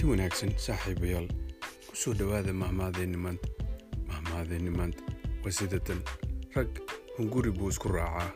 kulanti wanaagsan saaxiibayaal ku soo dhowaada mahmaadeenni maanta mahmaadeenni maanta. Waa sidatan rag hunguri buu isku raacaa.